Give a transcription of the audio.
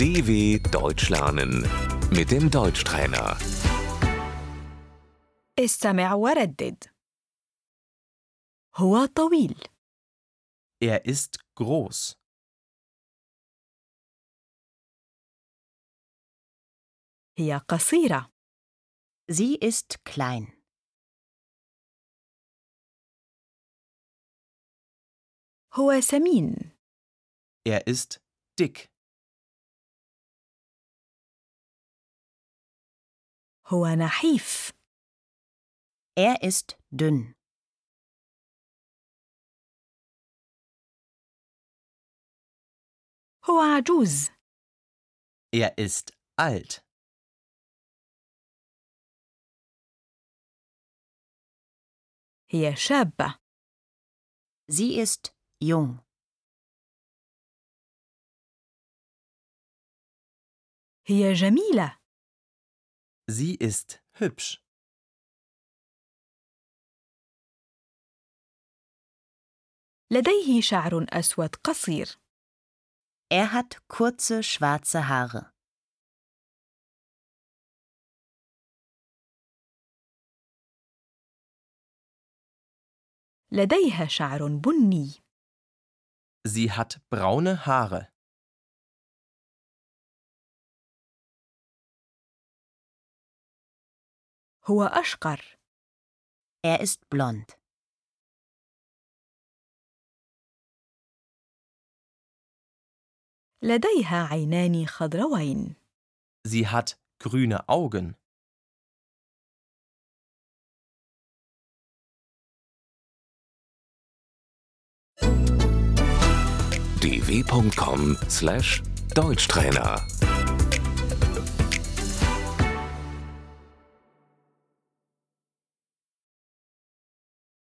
DW Deutsch lernen mit dem Deutschtrainer. استمع وردد هو طويل Er ist groß. هي قصيرة Sie ist klein. هو سمين Er ist dick. هو نحيف Er ist dünn. هو عجوز Er ist alt. هي شابة Sie ist jung. هي جميلة Sie ist hübsch. لديه شعر أسود قصير Er hat kurze schwarze Haare. لديها شعر بني Sie hat braune Haare. هو أشقر Er ist blond. لديها عينان خضروين Sie hat grüne Augen. dw.com/deutschtrainer